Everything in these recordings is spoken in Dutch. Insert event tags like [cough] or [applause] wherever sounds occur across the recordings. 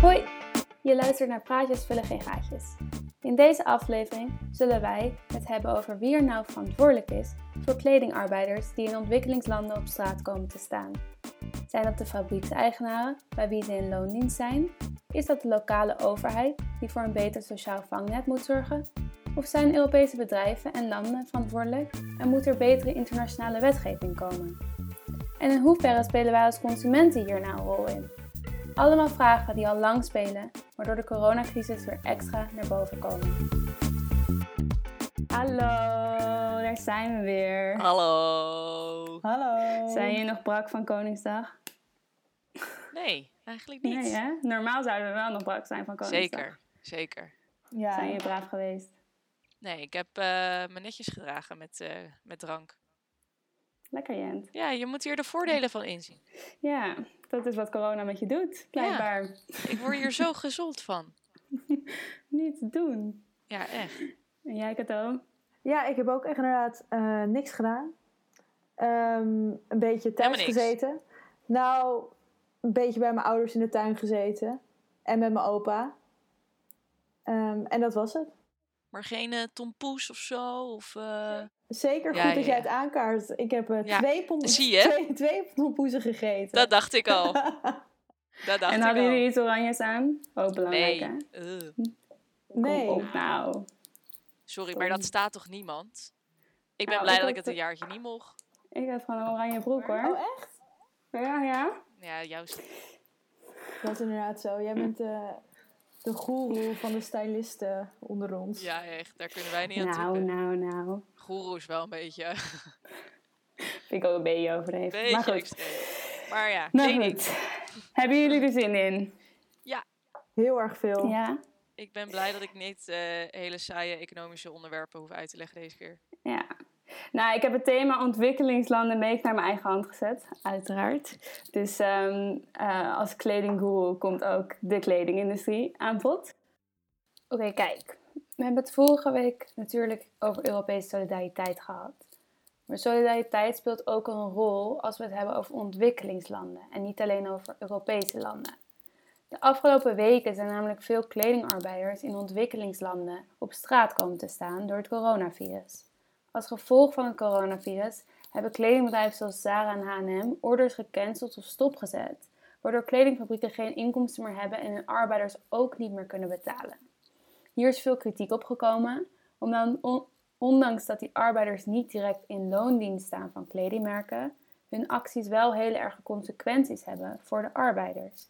Hoi, je luistert naar Praatjes vullen geen gaatjes. In deze aflevering zullen wij het hebben over wie er nou verantwoordelijk is voor kledingarbeiders die in ontwikkelingslanden op straat komen te staan. Zijn dat de fabriekseigenaren bij wie ze in loondienst zijn? Is dat de lokale overheid die voor een beter sociaal vangnet moet zorgen? Of zijn Europese bedrijven en landen verantwoordelijk en moet er betere internationale wetgeving komen? En in hoeverre spelen wij als consumenten hier nou een rol in? Allemaal vragen die al lang spelen, maar door de coronacrisis weer extra naar boven komen. Hallo, daar zijn we weer. Hallo. Hallo. Zijn jullie nog brak van Koningsdag? Nee, eigenlijk niet. Nee, hè? Normaal zouden we wel nog brak zijn van Koningsdag. zeker, zeker. Ja. Zijn jullie braaf geweest? Nee, ik heb eh, me netjes gedragen met, eh, met drank. Lekker, Jent. Ja, je moet hier de voordelen van inzien. Ja, dat is wat corona met je doet, blijkbaar. Ik word hier zo gezond van. [laughs] Niet doen. Ja, echt. En jij, Kato? Ja, ik heb ook echt inderdaad eh, niks gedaan. Ehm, een beetje thuis gezeten. Nou, een beetje bij mijn ouders in de tuin gezeten. En met mijn opa. Ehm, en dat was het. Maar geen eh, tompoes of zo? Of, eh, Zeker Ja, goed ja, dat jij het aankaart. Ik heb eh, Ja, twee, zie [laughs] je? twee, twee gegeten. Dat dacht ik al. [laughs] Dat dacht en ik hadden al. jullie iets oranjes aan? Ook belangrijk, Nee. hè? Kom nee. op nou. Sorry, maar dat staat toch niemand? Ik ben Nou, blij ik dat ik het een jaartje niet mocht. Ik heb gewoon een oranje broek, hoor. Oh, echt? Ja, ja. Ja, juist. Dat is inderdaad zo. Jij bent eh, de goeroe van de stylisten onder ons. Ja, echt. Daar kunnen wij niet aan Nou, tippen. nou, nou. Goeroe is wel een beetje, [laughs] Vind ik ook een beetje overdreven. beetje maar goed. Maar ja, Nou kleding. goed. Hebben jullie er zin in? Heel erg veel. Ja? Ik ben blij dat ik niet eh, hele saaie economische onderwerpen hoef uit te leggen deze keer. Ja. Nou, ik heb het thema ontwikkelingslanden mee naar mijn eigen hand gezet, uiteraard. Dus ehm, eh, als kledingguru komt ook de kledingindustrie aan bod. Oké, kijk. We hebben het vorige week natuurlijk over Europese solidariteit gehad. Maar solidariteit speelt ook een rol als we het hebben over ontwikkelingslanden en niet alleen over Europese landen. De afgelopen weken zijn namelijk veel kledingarbeiders in ontwikkelingslanden op straat komen te staan door het coronavirus. Als gevolg van het coronavirus hebben kledingbedrijven zoals Zara en H&M orders gecanceld of stopgezet, waardoor kledingfabrieken geen inkomsten meer hebben en hun arbeiders ook niet meer kunnen betalen. Hier is veel kritiek op gekomen, ondanks dat die arbeiders niet direct in loondienst staan van kledingmerken, hun acties wel hele erge consequenties hebben voor de arbeiders.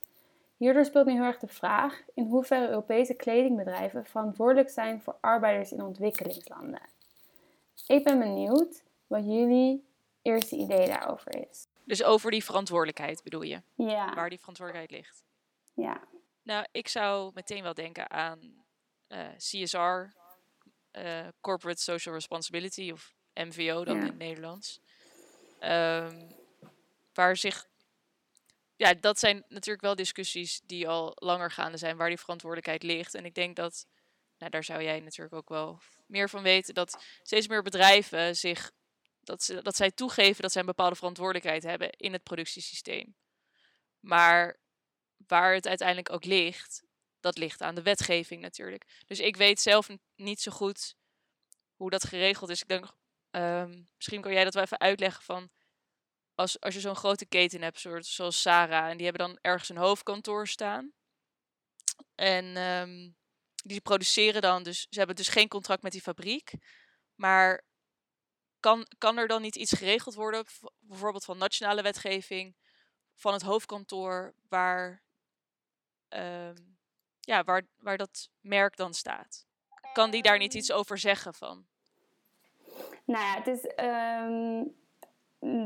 Hierdoor speelt nu heel erg de vraag in hoeverre Europese kledingbedrijven verantwoordelijk zijn voor arbeiders in ontwikkelingslanden. Ik ben benieuwd wat jullie eerste idee daarover is. Dus over die verantwoordelijkheid bedoel je, Ja, waar die verantwoordelijkheid ligt. ja, Nou, ik zou meteen wel denken aan eh, CSR, eh, Corporate Social Responsibility, of MVO dan Ja. in het Nederlands. Ehm, waar zich, ja, dat zijn natuurlijk wel discussies die al langer gaande zijn, waar die verantwoordelijkheid ligt. En ik denk dat, nou, daar zou jij natuurlijk ook wel meer van weten, dat steeds meer bedrijven zich, dat, ze, dat zij toegeven dat zij een bepaalde verantwoordelijkheid hebben in het productiesysteem. Maar waar het uiteindelijk ook ligt, dat ligt aan de wetgeving natuurlijk. Dus ik weet zelf niet zo goed hoe dat geregeld is. Ik denk, ehm, misschien kan jij dat wel even uitleggen van als, als je zo'n grote keten hebt, soort, zoals Sarah, en die hebben dan ergens een hoofdkantoor staan. En ehm, die produceren dan, dus ze hebben dus geen contract met die fabriek. Maar kan, kan er dan niet iets geregeld worden, bijvoorbeeld van nationale wetgeving, van het hoofdkantoor, waar, ehm, ja, waar, waar dat merk dan staat? Kan die daar niet iets over zeggen van? Nou ja, het is, ehm,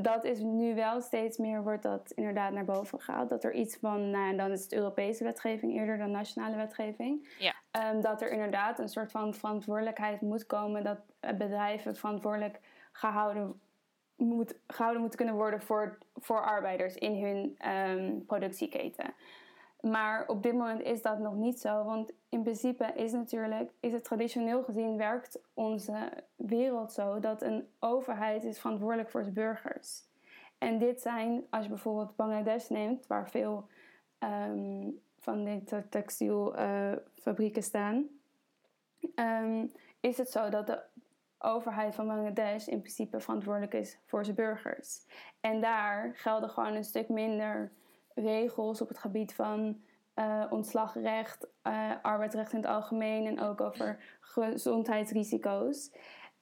dat is nu wel steeds meer, wordt dat inderdaad naar boven gehaald. Dat er iets van, nou dan is het Europese wetgeving eerder dan nationale wetgeving. Ja. Ehm, dat er inderdaad een soort van verantwoordelijkheid moet komen dat bedrijven verantwoordelijk gehouden, moet, gehouden moeten kunnen worden voor, voor arbeiders in hun ehm, productieketen. Maar op dit moment is dat nog niet zo, want in principe is natuurlijk, is het traditioneel gezien werkt onze wereld zo dat een overheid is verantwoordelijk voor zijn burgers. En dit zijn, als je bijvoorbeeld Bangladesh neemt, waar veel ehm, van dit textielfabrieken staan, ehm, is het zo dat de overheid van Bangladesh in principe verantwoordelijk is voor zijn burgers. En daar gelden gewoon een stuk minder regels op het gebied van uh, ontslagrecht, uh, arbeidsrecht in het algemeen en ook over gezondheidsrisico's.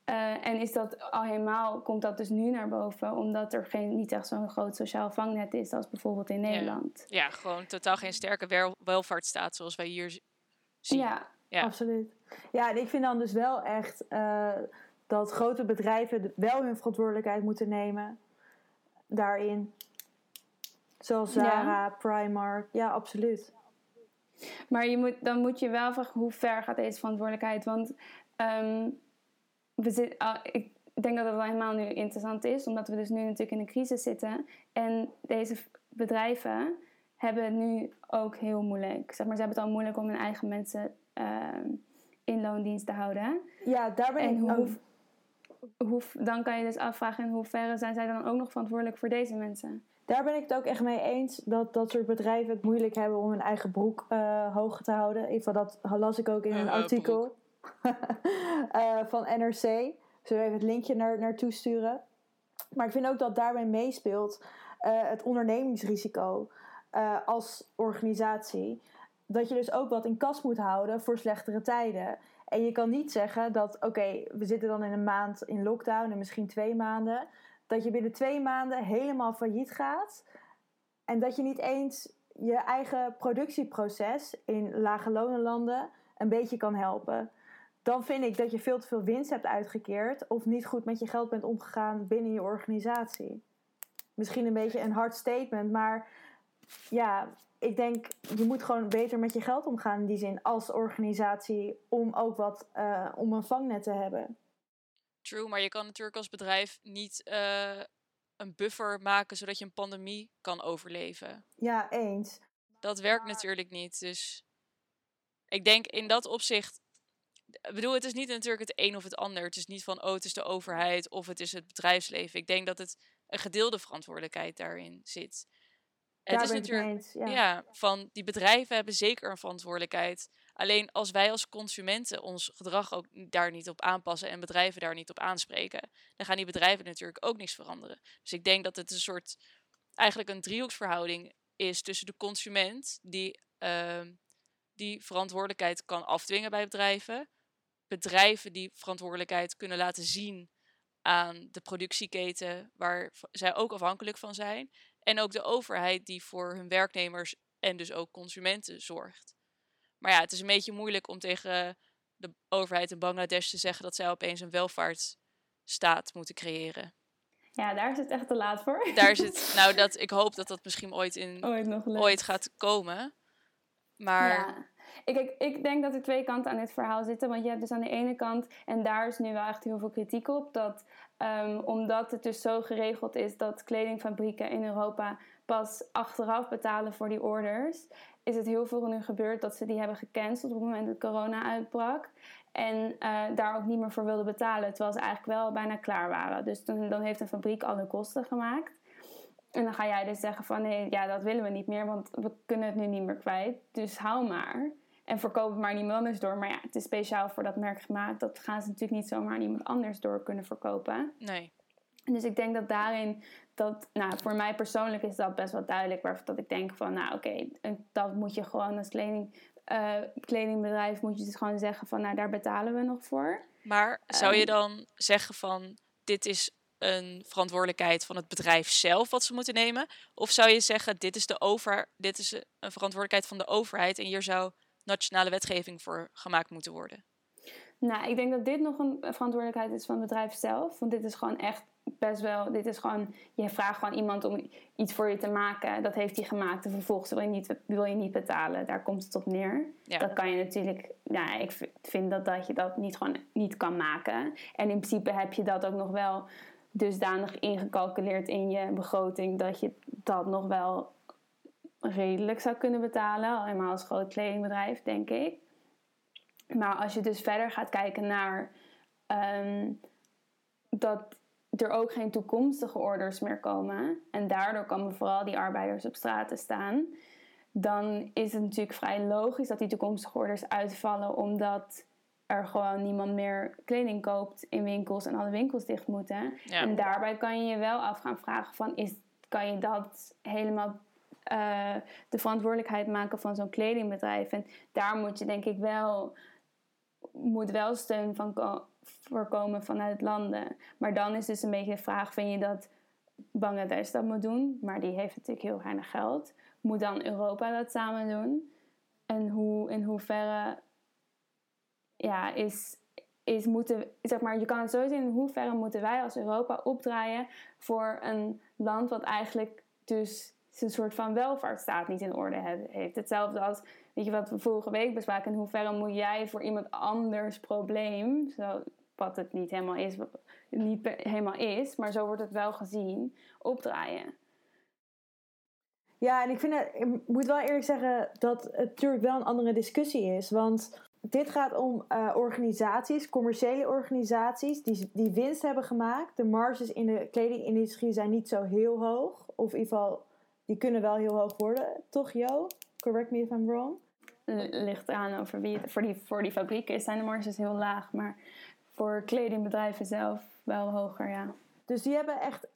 Uh, en is dat al helemaal, komt dat dus nu naar boven, omdat er geen, niet echt zo'n groot sociaal vangnet is als bijvoorbeeld in Nederland. Ja, gewoon totaal geen sterke wel, welvaartsstaat zoals wij hier zien. Ja, ja, absoluut. Ja, en ik vind dan dus wel echt dat grote bedrijven wel hun verantwoordelijkheid moeten nemen daarin. Zoals Zara, ja. Primark. Ja, absoluut. Maar je moet, dan moet je wel vragen hoe ver gaat deze verantwoordelijkheid? Want ehm, we zit, uh, ik denk dat het wel helemaal nu interessant is, omdat we dus nu natuurlijk in een crisis zitten. En deze bedrijven hebben het nu ook heel moeilijk. Zeg maar, ze hebben het al moeilijk om hun eigen mensen uh, in loondienst te houden. Ja, daar ben en ik hoe, ook... hoe, Dan kan je dus afvragen in hoeverre zijn zij dan ook nog verantwoordelijk voor deze mensen? daar ben ik het ook echt mee eens dat dat soort bedrijven het moeilijk hebben om hun eigen broek uh, hoog te houden. In ieder geval, dat las ik ook in een uh, artikel uh, [laughs] van NRC. Zullen we even het linkje naar, naartoe sturen? Maar ik vind ook dat daarbij meespeelt het ondernemingsrisico als organisatie. Dat je dus ook wat in kas moet houden voor slechtere tijden. En je kan niet zeggen dat, oké, we zitten dan in een maand in lockdown en misschien twee maanden dat je binnen twee maanden helemaal failliet gaat. En dat je niet eens je eigen productieproces in lage lonenlanden een beetje kan helpen. Dan vind ik dat je veel te veel winst hebt uitgekeerd of niet goed met je geld bent omgegaan binnen je organisatie. Misschien een beetje een hard statement, maar ja, ik denk je moet gewoon beter met je geld omgaan in die zin als organisatie om ook wat uh, om een vangnet te hebben. True, maar je kan natuurlijk als bedrijf niet uh, een buffer maken zodat je een pandemie kan overleven. Ja, eens. Dat werkt natuurlijk niet. Dus ik denk in dat opzicht. Ik bedoel, het is niet natuurlijk het een of het ander. Het is niet van, oh, het is de overheid of het is het bedrijfsleven. Ik denk dat het een gedeelde verantwoordelijkheid daarin zit. Daar het is natuurlijk, eens, ja. ja, van die bedrijven hebben zeker een verantwoordelijkheid. Alleen als wij als consumenten ons gedrag ook daar niet op aanpassen en bedrijven daar niet op aanspreken, dan gaan die bedrijven natuurlijk ook niks veranderen. Dus ik denk dat het een soort, eigenlijk een driehoeksverhouding is tussen de consument, die uh, die verantwoordelijkheid kan afdwingen bij bedrijven, bedrijven die verantwoordelijkheid kunnen laten zien aan de productieketen waar zij ook afhankelijk van zijn, en ook de overheid die voor hun werknemers en dus ook consumenten zorgt. Maar ja, het is een beetje moeilijk om tegen de overheid in Bangladesh te zeggen dat zij opeens een welvaartsstaat moeten creëren. Ja, daar is het echt te laat voor. Daar zit, [laughs] nou, dat, ik hoop dat dat misschien ooit, in, ooit, nog ooit gaat komen. Maar. Ja. Ik, ik, denk dat er twee kanten aan dit verhaal zitten. Want je hebt dus aan de ene kant, en daar is nu wel echt heel veel kritiek op, dat um, omdat het dus zo geregeld is dat kledingfabrieken in Europa pas achteraf betalen voor die orders, is het heel veel nu gebeurd dat ze die hebben gecanceld op het moment dat corona uitbrak. En uh, daar ook niet meer voor wilden betalen, terwijl ze eigenlijk wel bijna klaar waren. Dus dan, dan heeft een fabriek alle kosten gemaakt. En dan ga jij dus zeggen van nee, ja, dat willen we niet meer, want we kunnen het nu niet meer kwijt. Dus hou maar. En verkoop het maar niemand anders door. Maar ja, het is speciaal voor dat merk gemaakt. Dat gaan ze natuurlijk niet zomaar aan iemand anders door kunnen verkopen. Nee. Dus ik denk dat daarin, dat, nou, voor mij persoonlijk is dat best wel duidelijk. Waar, dat ik denk van, nou oké, dat moet je gewoon als kleding, uh, kledingbedrijf, moet je dus gewoon zeggen van, nou daar betalen we nog voor. Maar zou je ehm, dan zeggen van, dit is een verantwoordelijkheid van het bedrijf zelf wat ze moeten nemen? Of zou je zeggen, dit is, de over, dit is een verantwoordelijkheid van de overheid en hier zou nationale wetgeving voor gemaakt moeten worden? Nou, ik denk dat dit nog een verantwoordelijkheid is van het bedrijf zelf. Want dit is gewoon echt best wel. Dit is gewoon. Je vraagt gewoon iemand om iets voor je te maken. Dat heeft hij gemaakt. En vervolgens wil je niet, wil je niet betalen. Daar komt het op neer. Ja. Dat kan je natuurlijk. Ja, ik vind dat, dat je dat niet gewoon niet kan maken. En in principe heb je dat ook nog wel dusdanig ingecalculeerd in je begroting. Dat je dat nog wel redelijk zou kunnen betalen. Helemaal als groot kledingbedrijf, denk ik. Maar als je dus verder gaat kijken naar um, dat er ook geen toekomstige orders meer komen. En daardoor komen vooral die arbeiders op straat te staan. dan is het natuurlijk vrij logisch dat die toekomstige orders uitvallen, omdat er gewoon niemand meer kleding koopt in winkels en alle winkels dicht moeten. En daarbij kan je je wel af gaan vragen van, is, kan je dat helemaal uh, de verantwoordelijkheid maken van zo'n kledingbedrijf? En daar moet je denk ik wel, moet wel steun van voorkomen vanuit landen. Maar dan is dus een beetje de vraag, vind je dat Bangladesh dat moet doen? Maar die heeft natuurlijk heel weinig geld. Moet dan Europa dat samen doen? En hoe, in hoeverre ja, is, is moeten, zeg maar, je kan het zo zien, in hoeverre moeten wij als Europa opdraaien voor een land wat eigenlijk dus zijn soort van welvaartsstaat niet in orde heeft. Hetzelfde als, weet je wat we vorige week bespraken, in hoeverre moet jij voor iemand anders probleem, zo, wat het niet helemaal is, niet helemaal is, maar zo wordt het wel gezien, opdraaien. Ja, en ik vind het, moet wel eerlijk zeggen dat het natuurlijk wel een andere discussie is. Want dit gaat om uh, organisaties, commerciële organisaties, die, die winst hebben gemaakt. De marges in de kledingindustrie zijn niet zo heel hoog. Of in ieder geval, die kunnen wel heel hoog worden. Toch, Jo? Correct me if I'm wrong. Ligt aan over wie het, voor, die, voor die fabrieken zijn de marges heel laag. Maar voor kledingbedrijven zelf wel hoger, ja. Dus die hebben echt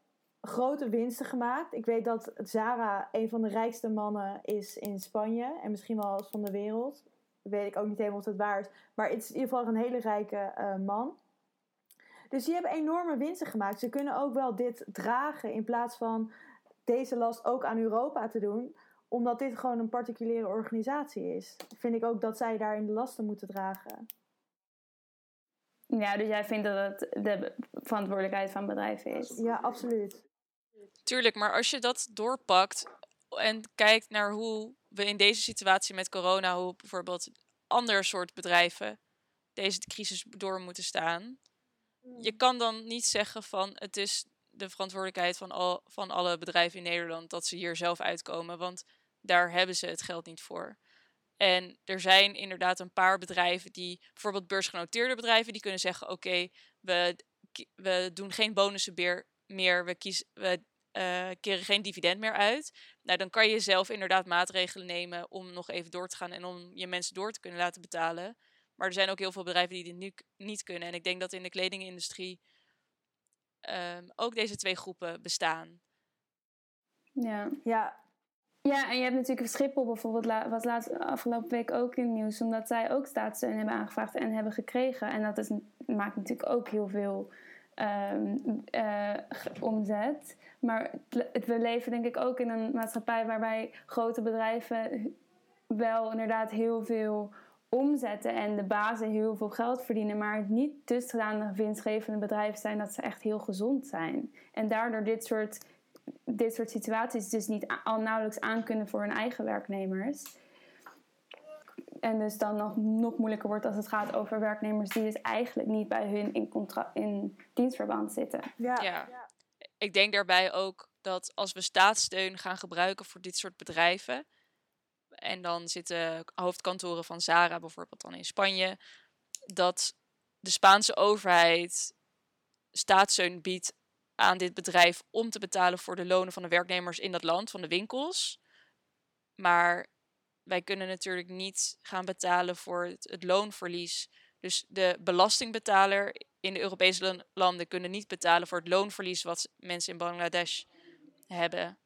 grote winsten gemaakt. Ik weet dat Zara een van de rijkste mannen is in Spanje. En misschien wel van de wereld weet ik ook niet helemaal of het waar is. Maar het is in ieder geval een hele rijke eh, man. Dus die hebben enorme winsten gemaakt. Ze kunnen ook wel dit dragen in plaats van deze last ook aan Europa te doen. Omdat dit gewoon een particuliere organisatie is. Vind ik ook dat zij daarin de lasten moeten dragen. Ja, dus jij vindt dat het de verantwoordelijkheid van bedrijven is? Ja, absoluut. Tuurlijk, maar als je dat doorpakt en kijkt naar hoe we in deze situatie met corona, hoe bijvoorbeeld ander soort bedrijven deze crisis door moeten staan. Je mm. kan dan niet zeggen van het is de verantwoordelijkheid van, al, van alle bedrijven in Nederland dat ze hier zelf uitkomen, want daar hebben ze het geld niet voor. En er zijn inderdaad een paar bedrijven die, bijvoorbeeld beursgenoteerde bedrijven, die kunnen zeggen: Oké, we, we doen geen bonussen meer, we, kiezen, we uh, keren geen dividend meer uit. Nou, dan kan je zelf inderdaad maatregelen nemen om nog even door te gaan en om je mensen door te kunnen laten betalen. Maar er zijn ook heel veel bedrijven die dit nu niet kunnen. En ik denk dat in de kledingindustrie um, ook deze twee groepen bestaan. Ja, ja. Ja, en je hebt natuurlijk Schiphol bijvoorbeeld, was laatst, afgelopen week ook in het nieuws, omdat zij ook staatssteun hebben aangevraagd en hebben gekregen. En dat is, maakt natuurlijk ook heel veel um, uh, omzet. Maar we leven denk ik ook in een maatschappij waarbij grote bedrijven wel inderdaad heel veel omzetten en de bazen heel veel geld verdienen, maar het niet dusdanig winstgevende bedrijven zijn dat ze echt heel gezond zijn. En daardoor dit soort, dit soort situaties dus niet al nauwelijks aankunnen voor hun eigen werknemers. En dus dan nog, nog moeilijker wordt als het gaat over werknemers die dus eigenlijk niet bij hun in, in dienstverband zitten. Ja. ja. Ik denk daarbij ook dat als we staatssteun gaan gebruiken voor dit soort bedrijven. En dan zitten hoofdkantoren van Zara bijvoorbeeld dan in Spanje. Dat de Spaanse overheid staatssteun biedt aan dit bedrijf om te betalen voor de lonen van de werknemers in dat land, van de winkels. Maar wij kunnen natuurlijk niet gaan betalen voor het, loonverlies. Dus de belastingbetaler in de Europese landen kunnen niet betalen voor het loonverlies wat mensen in Bangladesh hebben.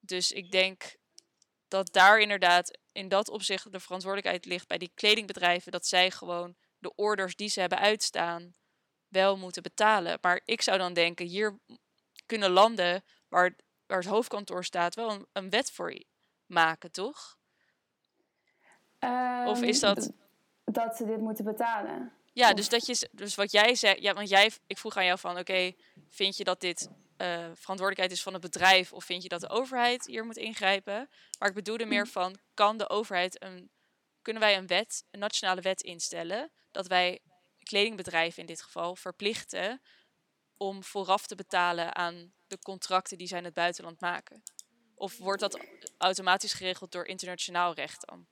Dus ik denk dat daar inderdaad in dat opzicht de verantwoordelijkheid ligt bij die kledingbedrijven, dat zij gewoon de orders die ze hebben uitstaan wel moeten betalen. Maar ik zou dan denken, hier kunnen landen waar, waar het hoofdkantoor staat wel een, een wet voor maken, toch? of is dat... Ehm, dat ze dit moeten betalen. Ja, dus, dat je, dus wat jij zegt, ja, want jij, ik vroeg aan jou van, oké, vind je dat dit uh, verantwoordelijkheid is van het bedrijf of vind je dat de overheid hier moet ingrijpen? Maar ik bedoelde meer mm. van, kan de overheid een, kunnen wij een wet, een nationale wet instellen, dat wij kledingbedrijven in dit geval verplichten om vooraf te betalen aan de contracten die zij in het buitenland maken? Of wordt dat automatisch geregeld door internationaal recht dan?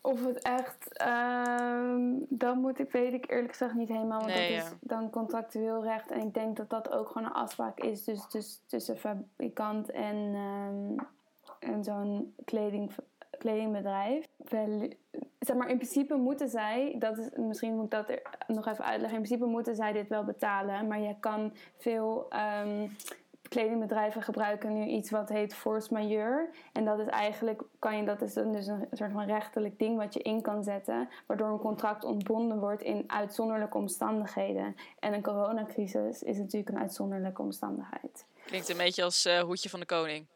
Of het echt, um, dan moet ik, weet ik eerlijk gezegd niet helemaal. Want nee, dat is dan contractueel recht. En ik denk dat dat ook gewoon een afspraak is dus, dus, tussen fabrikant en, um, zo'n kleding, kledingbedrijf. Zeg maar, in principe moeten zij, dat is, misschien moet ik dat er nog even uitleggen. In principe moeten zij dit wel betalen, maar je kan veel ehm, kledingbedrijven gebruiken nu iets wat heet force majeure. En dat is eigenlijk, kan je, dat is dus een soort van rechterlijk ding wat je in kan zetten, waardoor een contract ontbonden wordt in uitzonderlijke omstandigheden. En een coronacrisis is natuurlijk een uitzonderlijke omstandigheid. Klinkt een beetje als uh, hoedje van de koning.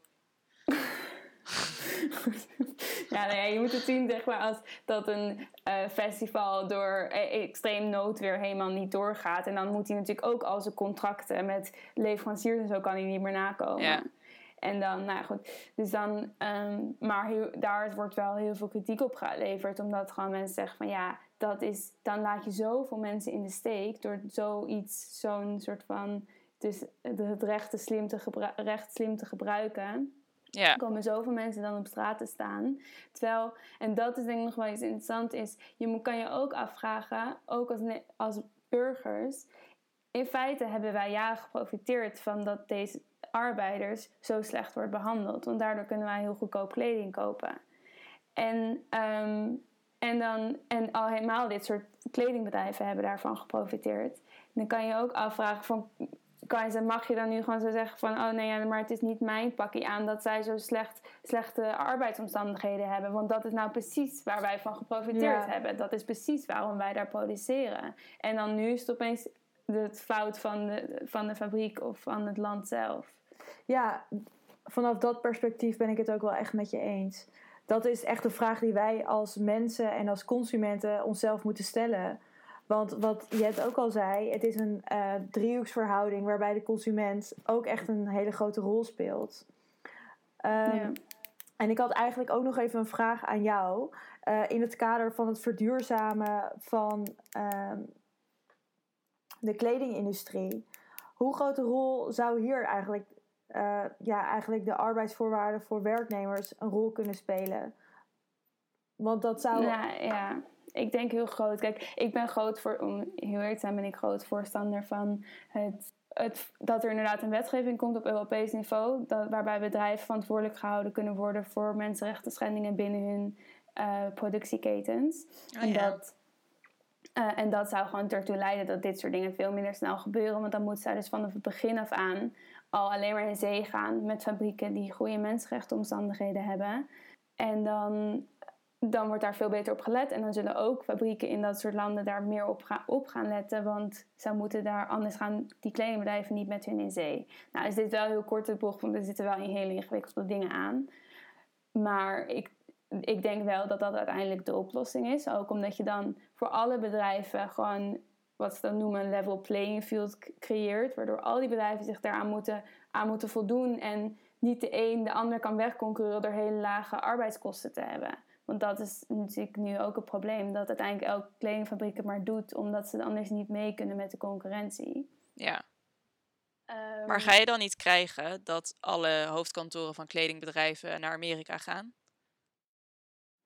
[laughs] [laughs] ja, nou ja, je moet het zien zeg maar, als dat een uh, festival door e-, extreem noodweer helemaal niet doorgaat. En dan moet hij natuurlijk ook al zijn contracten met leveranciers en zo kan hij niet meer nakomen. Ja. En dan, nou goed, dus dan, um, maar daar wordt wel heel veel kritiek op geleverd, omdat gewoon mensen zeggen van ja, dat is, dan laat je zoveel mensen in de steek door zoiets, zo'n soort van, dus het recht slim te, recht slim te gebruiken. Ja. Er komen zoveel mensen dan op straat te staan. Terwijl, en dat is denk ik nog wel iets interessant, is je kan je ook afvragen, ook als, als burgers, in feite hebben wij jaren geprofiteerd van dat deze arbeiders zo slecht wordt behandeld. Want daardoor kunnen wij heel goedkoop kleding kopen. En, um, en, dan, en al helemaal dit soort kledingbedrijven hebben daarvan geprofiteerd. dan kan je ook afvragen van kan je, mag je dan nu gewoon zo zeggen van... oh nee, ja, maar het is niet mijn pakje aan dat zij zo slecht, slechte arbeidsomstandigheden hebben. Want dat is nou precies waar wij van geprofiteerd hebben. Dat is precies waarom wij daar produceren. En dan nu is het opeens het fout van de, van de fabriek of van het land zelf. Ja, vanaf dat perspectief ben ik het ook wel echt met je eens. Dat is echt een vraag die wij als mensen en als consumenten onszelf moeten stellen. Want wat Jet ook al zei, het is een uh, driehoeksverhouding waarbij de consument ook echt een hele grote rol speelt. Um, ja. En ik had eigenlijk ook nog even een vraag aan jou. Uh, in het kader van het verduurzamen van uh, de kledingindustrie. Hoe grote rol zou hier eigenlijk, uh, ja, eigenlijk de arbeidsvoorwaarden voor werknemers een rol kunnen spelen? Want dat zou. Ja, ja ik denk heel groot. Kijk, ik ben groot voor, om heel eerlijk te zijn, ben ik groot voorstander van het, het, dat er inderdaad een wetgeving komt op Europees niveau. Dat, waarbij bedrijven verantwoordelijk gehouden kunnen worden voor mensenrechten schendingen binnen hun uh, productieketens. Oh, en, dat, uh, en dat zou gewoon ertoe leiden dat dit soort dingen veel minder snel gebeuren. Want dan moet zij dus vanaf het begin af aan al alleen maar in zee gaan met fabrieken die goede mensenrechtenomstandigheden hebben. En dan dan wordt daar veel beter op gelet. En dan zullen ook fabrieken in dat soort landen daar meer op, gaan, op gaan letten. Want ze moeten daar, anders gaan die kledingbedrijven niet met hun in zee. Nou is dit wel heel kort de bocht, want er zitten wel hele ingewikkelde dingen aan. Maar ik, ik denk wel dat dat uiteindelijk de oplossing is. Ook omdat je dan voor alle bedrijven gewoon wat ze dan noemen een level playing field creëert. Waardoor al die bedrijven zich daaraan moeten, aan moeten voldoen. En niet de een de ander kan wegconcurreren door hele lage arbeidskosten te hebben. Want dat is natuurlijk nu ook een probleem. Dat uiteindelijk elke kledingfabriek het maar doet. Omdat ze anders niet mee kunnen met de concurrentie. Ja. Um, maar ga je dan niet krijgen dat alle hoofdkantoren van kledingbedrijven naar Amerika gaan?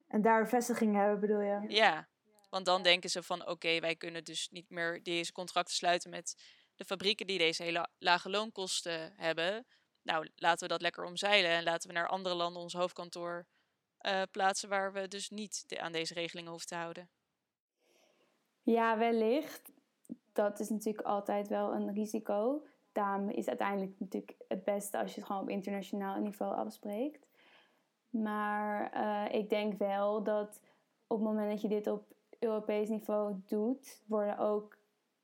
En daar vestigingen hebben, bedoel je? Ja, want dan denken ze van oké, wij kunnen dus niet meer deze contracten sluiten met de fabrieken die deze hele lage loonkosten hebben. Nou, laten we dat lekker omzeilen en laten we naar andere landen ons hoofdkantoor uh, plaatsen waar we dus niet de, aan deze regelingen hoeven te houden? Ja, wellicht. Dat is natuurlijk altijd wel een risico. Daarom is uiteindelijk natuurlijk het beste als je het gewoon op internationaal niveau afspreekt. Maar uh, ik denk wel dat op het moment dat je dit op Europees niveau doet, worden ook,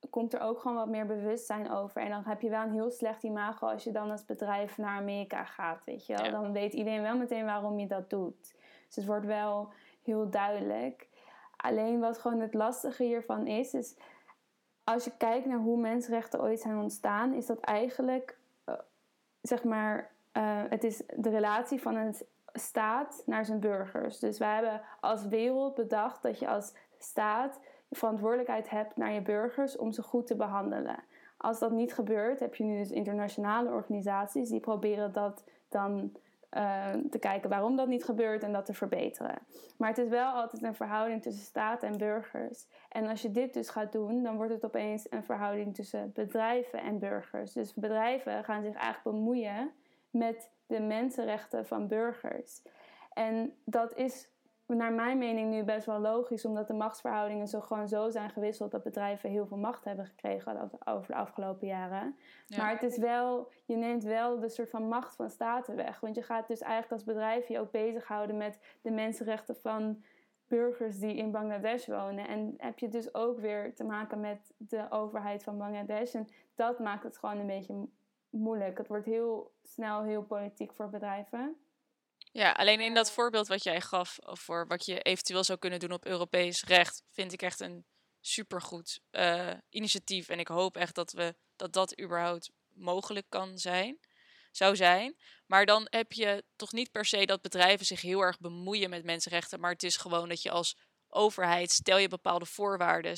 komt er ook gewoon wat meer bewustzijn over. En dan heb je wel een heel slecht imago als je dan als bedrijf naar Amerika gaat. Weet je wel? Dan weet iedereen wel meteen waarom je dat doet. Dus het wordt wel heel duidelijk. Alleen wat gewoon het lastige hiervan is, is als je kijkt naar hoe mensenrechten ooit zijn ontstaan, is dat eigenlijk, uh, zeg maar, uh, het is de relatie van een staat naar zijn burgers. Dus wij hebben als wereld bedacht dat je als staat verantwoordelijkheid hebt naar je burgers om ze goed te behandelen. Als dat niet gebeurt, heb je nu dus internationale organisaties die proberen dat dan uh, te kijken waarom dat niet gebeurt en dat te verbeteren. Maar het is wel altijd een verhouding tussen staat en burgers. En als je dit dus gaat doen, dan wordt het opeens een verhouding tussen bedrijven en burgers. Dus bedrijven gaan zich eigenlijk bemoeien met de mensenrechten van burgers. En dat is naar mijn mening nu best wel logisch, omdat de machtsverhoudingen zo gewoon zo zijn gewisseld dat bedrijven heel veel macht hebben gekregen over de afgelopen jaren. Maar het is wel, je neemt wel de soort van macht van staten weg. Want je gaat dus eigenlijk als bedrijf je ook bezighouden met de mensenrechten van burgers die in Bangladesh wonen. En heb je dus ook weer te maken met de overheid van Bangladesh. En dat maakt het gewoon een beetje moeilijk. Het wordt heel snel heel politiek voor bedrijven. Ja, alleen in dat voorbeeld wat jij gaf voor wat je eventueel zou kunnen doen op Europees recht, vind ik echt een supergoed uh, initiatief. En ik hoop echt dat we dat dat überhaupt mogelijk kan zijn, zou zijn. Maar dan heb je toch niet per se dat bedrijven zich heel erg bemoeien met mensenrechten, maar het is gewoon dat je als overheid stel je bepaalde voorwaarden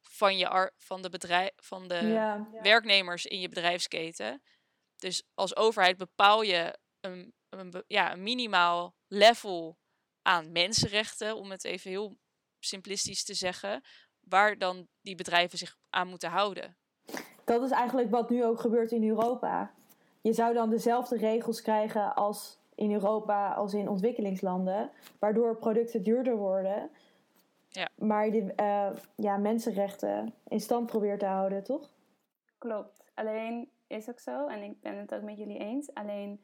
van, je van de, bedrijf, van de werknemers in je bedrijfsketen. Dus als overheid bepaal je een een, ja, een minimaal level aan mensenrechten, om het even heel simplistisch te zeggen, waar dan die bedrijven zich aan moeten houden. Dat is eigenlijk wat nu ook gebeurt in Europa. Je zou dan dezelfde regels krijgen als in Europa als in ontwikkelingslanden, waardoor producten duurder worden. Ja. Maar die uh, ja, mensenrechten in stand probeert te houden, toch? Klopt. Alleen is ook zo, en ik ben het ook met jullie eens. Alleen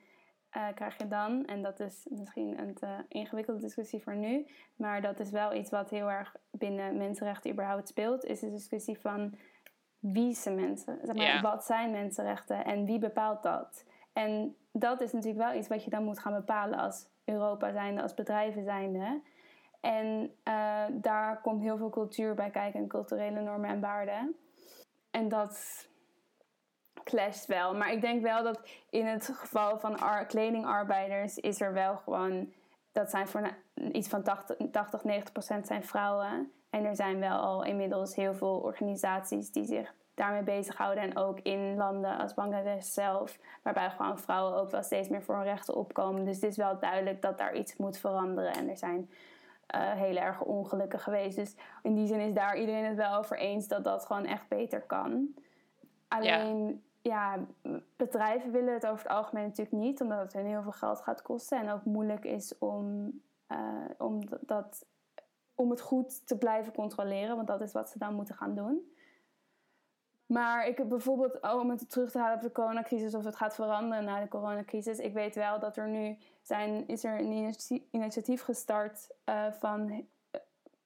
uh, krijg je dan, en dat is misschien een te ingewikkelde discussie voor nu, maar dat is wel iets wat heel erg binnen mensenrechten überhaupt speelt, is de discussie van wie zijn mensen, zeg maar, wat zijn mensenrechten en wie bepaalt dat? En dat is natuurlijk wel iets wat je dan moet gaan bepalen als Europa zijnde, als bedrijven zijnde. En uh, daar komt heel veel cultuur bij kijken en culturele normen en waarden. En dat clasht wel. Maar ik denk wel dat in het geval van kledingarbeiders is er wel gewoon... Dat zijn voor iets van 80, 80 90 procent zijn vrouwen. En er zijn wel al inmiddels heel veel organisaties die zich daarmee bezighouden. En ook in landen als Bangladesh zelf, waarbij gewoon vrouwen ook wel steeds meer voor hun rechten opkomen. Dus het is wel duidelijk dat daar iets moet veranderen. En er zijn uh, heel erg ongelukken geweest. Dus in die zin is daar iedereen het wel over eens dat dat gewoon echt beter kan. Alleen ja, bedrijven willen het over het algemeen natuurlijk niet, omdat het hun heel veel geld gaat kosten en ook moeilijk is om, uh, om, dat, om het goed te blijven controleren, want dat is wat ze dan moeten gaan doen. Maar ik heb bijvoorbeeld, oh, om het terug te halen op de coronacrisis, of het gaat veranderen na de coronacrisis. Ik weet wel dat er nu zijn, is er een initiatief gestart uh, van, uh,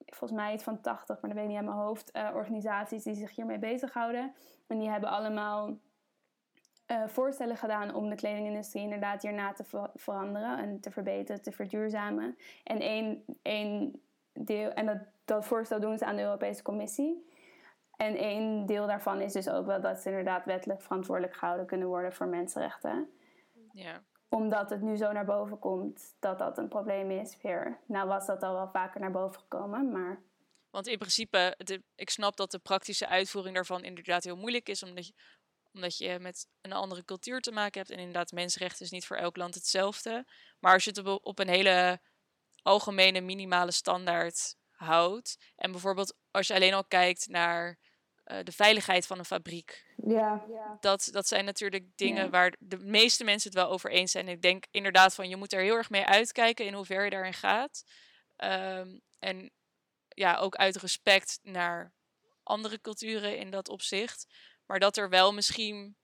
volgens mij iets van 80, maar dat weet ik niet aan mijn hoofd, organisaties die zich hiermee bezighouden. En die hebben allemaal uh, voorstellen gedaan om de kledingindustrie inderdaad hierna te veranderen en te verbeteren, te verduurzamen. En één, één deel, en dat, dat voorstel doen ze aan de Europese Commissie. En één deel daarvan is dus ook wel dat ze inderdaad wettelijk verantwoordelijk gehouden kunnen worden voor mensenrechten. Ja. Omdat het nu zo naar boven komt dat dat een probleem is weer. Nou was dat al wel vaker naar boven gekomen, maar... Want in principe, ik snap dat de praktische uitvoering daarvan inderdaad heel moeilijk is, omdat je, omdat je met een andere cultuur te maken hebt. En inderdaad, mensenrechten is niet voor elk land hetzelfde. Maar als je het op een hele algemene minimale standaard houdt. En bijvoorbeeld als je alleen al kijkt naar uh, de veiligheid van een fabriek. Ja. Dat, dat zijn natuurlijk dingen waar de meeste mensen het wel over eens zijn. Ik denk inderdaad van je moet er heel erg mee uitkijken in hoever je daarin gaat. Um, en ja, ook uit respect naar andere culturen in dat opzicht. Maar dat er wel misschien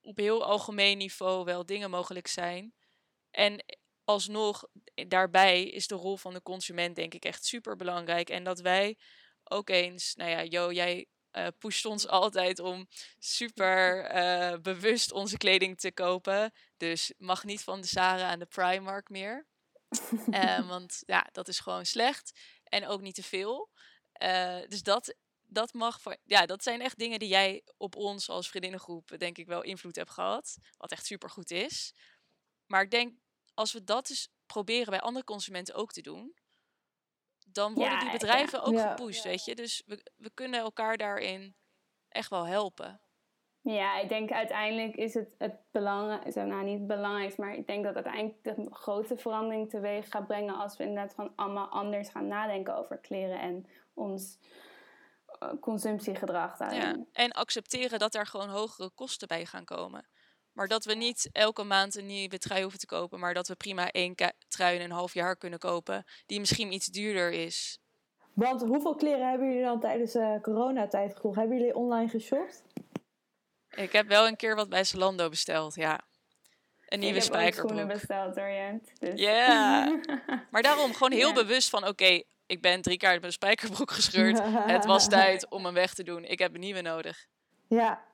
op heel algemeen niveau wel dingen mogelijk zijn. En alsnog, daarbij is de rol van de consument denk ik echt super belangrijk. En dat wij ook eens, nou ja, Jo, jij uh, pusht ons [laughs] altijd om super uh, bewust onze kleding te kopen. Dus mag niet van de Zara en de Primark meer. uh, [laughs] want ja, dat is gewoon slecht. En ook niet te veel. dus dat dat mag voor. Ja, dat zijn echt dingen die jij op ons als vriendinnengroep, denk ik, wel invloed hebt gehad. Wat echt super goed is. Maar ik denk, als we dat dus proberen bij andere consumenten ook te doen, dan worden die bedrijven ook gepusht, weet je. Dus we, we kunnen elkaar daarin echt wel helpen. Ja, ik denk uiteindelijk is het het belangrijkste, nou niet het belangrijkste, maar ik denk dat uiteindelijk de grote verandering teweeg gaat brengen als we inderdaad gewoon allemaal anders gaan nadenken over kleren en ons consumptiegedrag daarin. Ja, en accepteren dat er gewoon hogere kosten bij gaan komen. Maar dat we niet elke maand een nieuwe trui hoeven te kopen, maar dat we prima één trui in een half jaar kunnen kopen, die misschien iets duurder is. Want hoeveel kleren hebben jullie dan tijdens de coronatijd gekocht? Hebben jullie online geshopt? Ik heb wel een keer wat bij Zalando besteld, ja. Een nieuwe ik heb spijkerbroek. besteld Jent. Dus. Ja. [laughs] Maar daarom gewoon heel bewust van, oké, ik ben drie keer uit mijn spijkerbroek gescheurd. Het was [laughs] tijd om hem weg te doen. Ik heb een nieuwe nodig. Ja,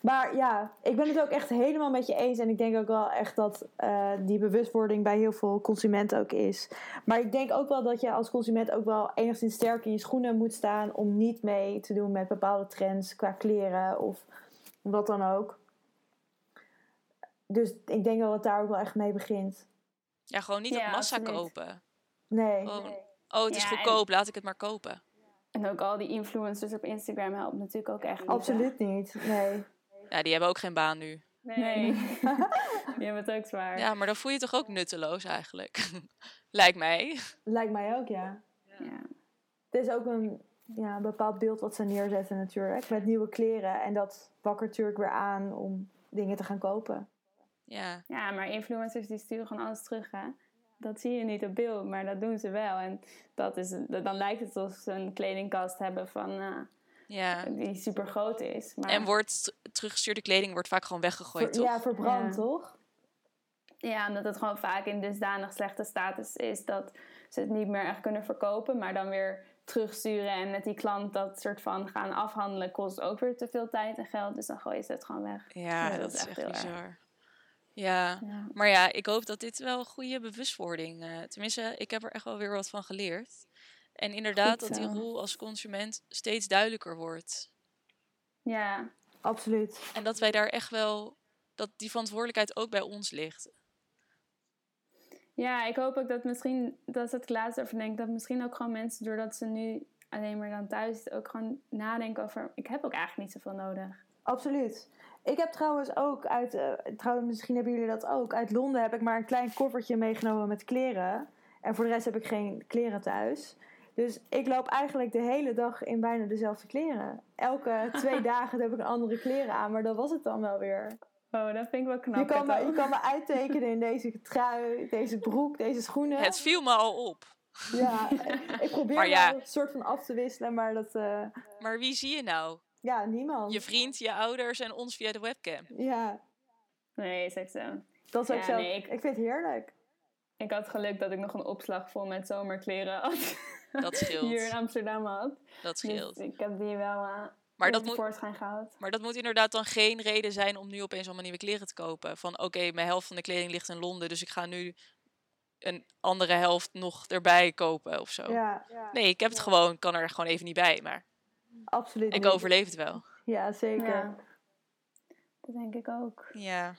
maar ja, ik ben het ook echt helemaal met je eens. En ik denk ook wel echt dat eh, die bewustwording bij heel veel consumenten ook is. Maar ik denk ook wel dat je als consument ook wel enigszins sterk in je schoenen moet staan om niet mee te doen met bepaalde trends qua kleren of wat dan ook. Dus ik denk dat het daar ook wel echt mee begint. Ja, gewoon niet Ja, op massa kopen. Nee. Oh het is Ja, en- goedkoop, laat ik het maar kopen. En ook al die influencers op Instagram helpt natuurlijk ook echt niet. hè? Absoluut niet. Nee. Ja, die hebben ook geen baan nu. Nee. [laughs] Die hebben het ook zwaar. Ja, maar dan voel je je toch ook nutteloos eigenlijk. [laughs] Lijkt mij. Lijkt mij ook, ja. Ja. Het is ook een, ja, een bepaald beeld wat ze neerzetten natuurlijk. Met nieuwe kleren. En dat wakkert natuurlijk weer aan om dingen te gaan kopen. Ja, Ja, maar influencers die sturen gewoon alles terug, hè. Dat zie je niet op beeld, maar dat doen ze wel. En dat is, dan lijkt het alsof ze een kledingkast hebben van, eh, ja. die super groot is. Maar, En wordt teruggestuurde kleding wordt vaak gewoon weggegooid, Ver- toch? ja, verbrand Ja. toch? Ja, omdat het gewoon vaak in dusdanig slechte status is dat ze het niet meer echt kunnen verkopen, maar dan weer terugsturen en met die klant dat soort van gaan afhandelen kost ook weer te veel tijd en geld. Dus dan gooien ze het gewoon weg. Ja, Ja, dat, is echt heel erg. bizar. Ja, Ja. maar ja, ik hoop dat dit wel een goede bewustwording... eh tenminste, ik heb er echt wel weer wat van geleerd. En inderdaad, Goed dat die rol als consument steeds duidelijker wordt. ja, Absoluut. En dat wij daar echt wel... Dat die verantwoordelijkheid ook bij ons ligt. Ja, ik hoop ook dat misschien, dat is het laatste over denk, dat misschien ook gewoon mensen, doordat ze nu alleen maar dan thuis zitten, ook gewoon nadenken over, ik heb ook eigenlijk niet zoveel nodig. Absoluut. Ik heb trouwens ook uit, eh, trouwens misschien hebben jullie dat ook, uit Londen heb ik maar een klein koffertje meegenomen met kleren. En voor de rest heb ik geen kleren thuis. Dus ik loop eigenlijk de hele dag in bijna dezelfde kleren. Elke twee [laughs] dagen heb ik een andere kleren aan, maar dat was het dan wel weer. Oh, dat vind ik wel knap. Je kan, me, je kan me [laughs] uittekenen in deze trui, deze broek, deze schoenen. Het viel me al op. Ja, [laughs] ik probeer Maar ja. wel een soort van af te wisselen, maar dat, eh, Maar wie zie je nou? Ja, niemand. Je vriend, je ouders en ons via de webcam. Ja, Nee, is echt zo. dat is ook Ja, zo. nee, ik... ik- vind het heerlijk. Ik had geluk dat ik nog een opslag vol met zomerkleren had. Dat [laughs] scheelt. hier in Amsterdam had. Dat Dus scheelt. ik heb die wel uh, Maar dat, moet, gehaald. maar dat moet inderdaad dan geen reden zijn om nu opeens allemaal nieuwe kleren te kopen. Van oké, mijn helft van de kleding ligt in Londen, dus ik ga nu een andere helft nog erbij kopen of zo. Ja, Nee, ik heb het gewoon, kan er gewoon even niet bij, maar absoluut. ik niet. overleef het wel. Ja, zeker. Ja. Dat denk ik ook. Ja,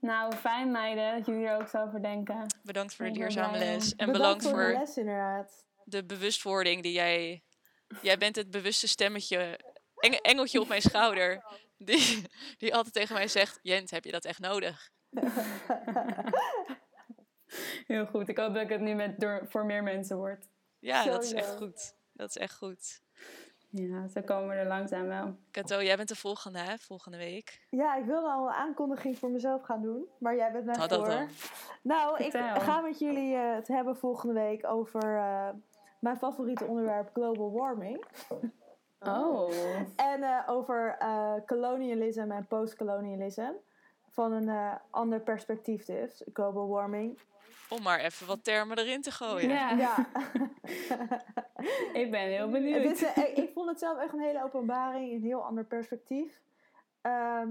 Nou, fijn meiden dat jullie er ook zo over denken. bedankt voor de duurzame les. En Bedankt bedankt voor voor de les inderdaad. de bewustwording die jij... Jij bent het bewuste stemmetje, eng- engeltje op mijn schouder, die, die altijd tegen mij zegt... Jent, heb je dat echt nodig? [laughs] Heel goed. Ik hoop dat ik het nu met, door, voor meer mensen word. Ja, dat is echt goed. Dat is echt goed. Ja, zo komen we er langzaam wel. Kato, jij bent de volgende, hè? Volgende week. Ja, ik wilde al een aankondiging voor mezelf gaan doen, maar jij bent dat voor. Nou, ik ga met jullie eh, het hebben volgende week over eh, mijn favoriete onderwerp global warming. [laughs] Oh. En eh, over eh colonialism en postcolonialism. Van een eh, ander perspectief dus, global warming. Om maar even wat termen erin te gooien. Ja, Ja, [laughs] ik ben heel benieuwd. eh, ik, ik vond het zelf echt een hele openbaring, een heel ander perspectief. Ehm,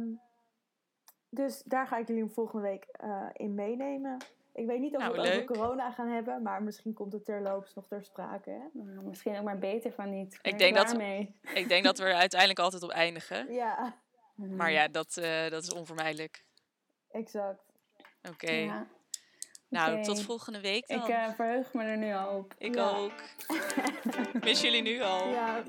dus daar ga ik jullie volgende week eh, in meenemen. Ik weet niet of Nou, we het over corona gaan hebben, maar misschien komt het terloops nog ter sprake. Hè? Nou, misschien ook maar beter van niet. Ik denk dat- Mee. Ik denk dat we er uiteindelijk altijd op eindigen. Ja, Maar ja, dat, eh, dat is onvermijdelijk. exact. Oké. Ja. Nou, tot volgende week dan. Ik eh, verheug me er nu al op. Ik Ja. ook. [laughs] Mis jullie nu al. Ja,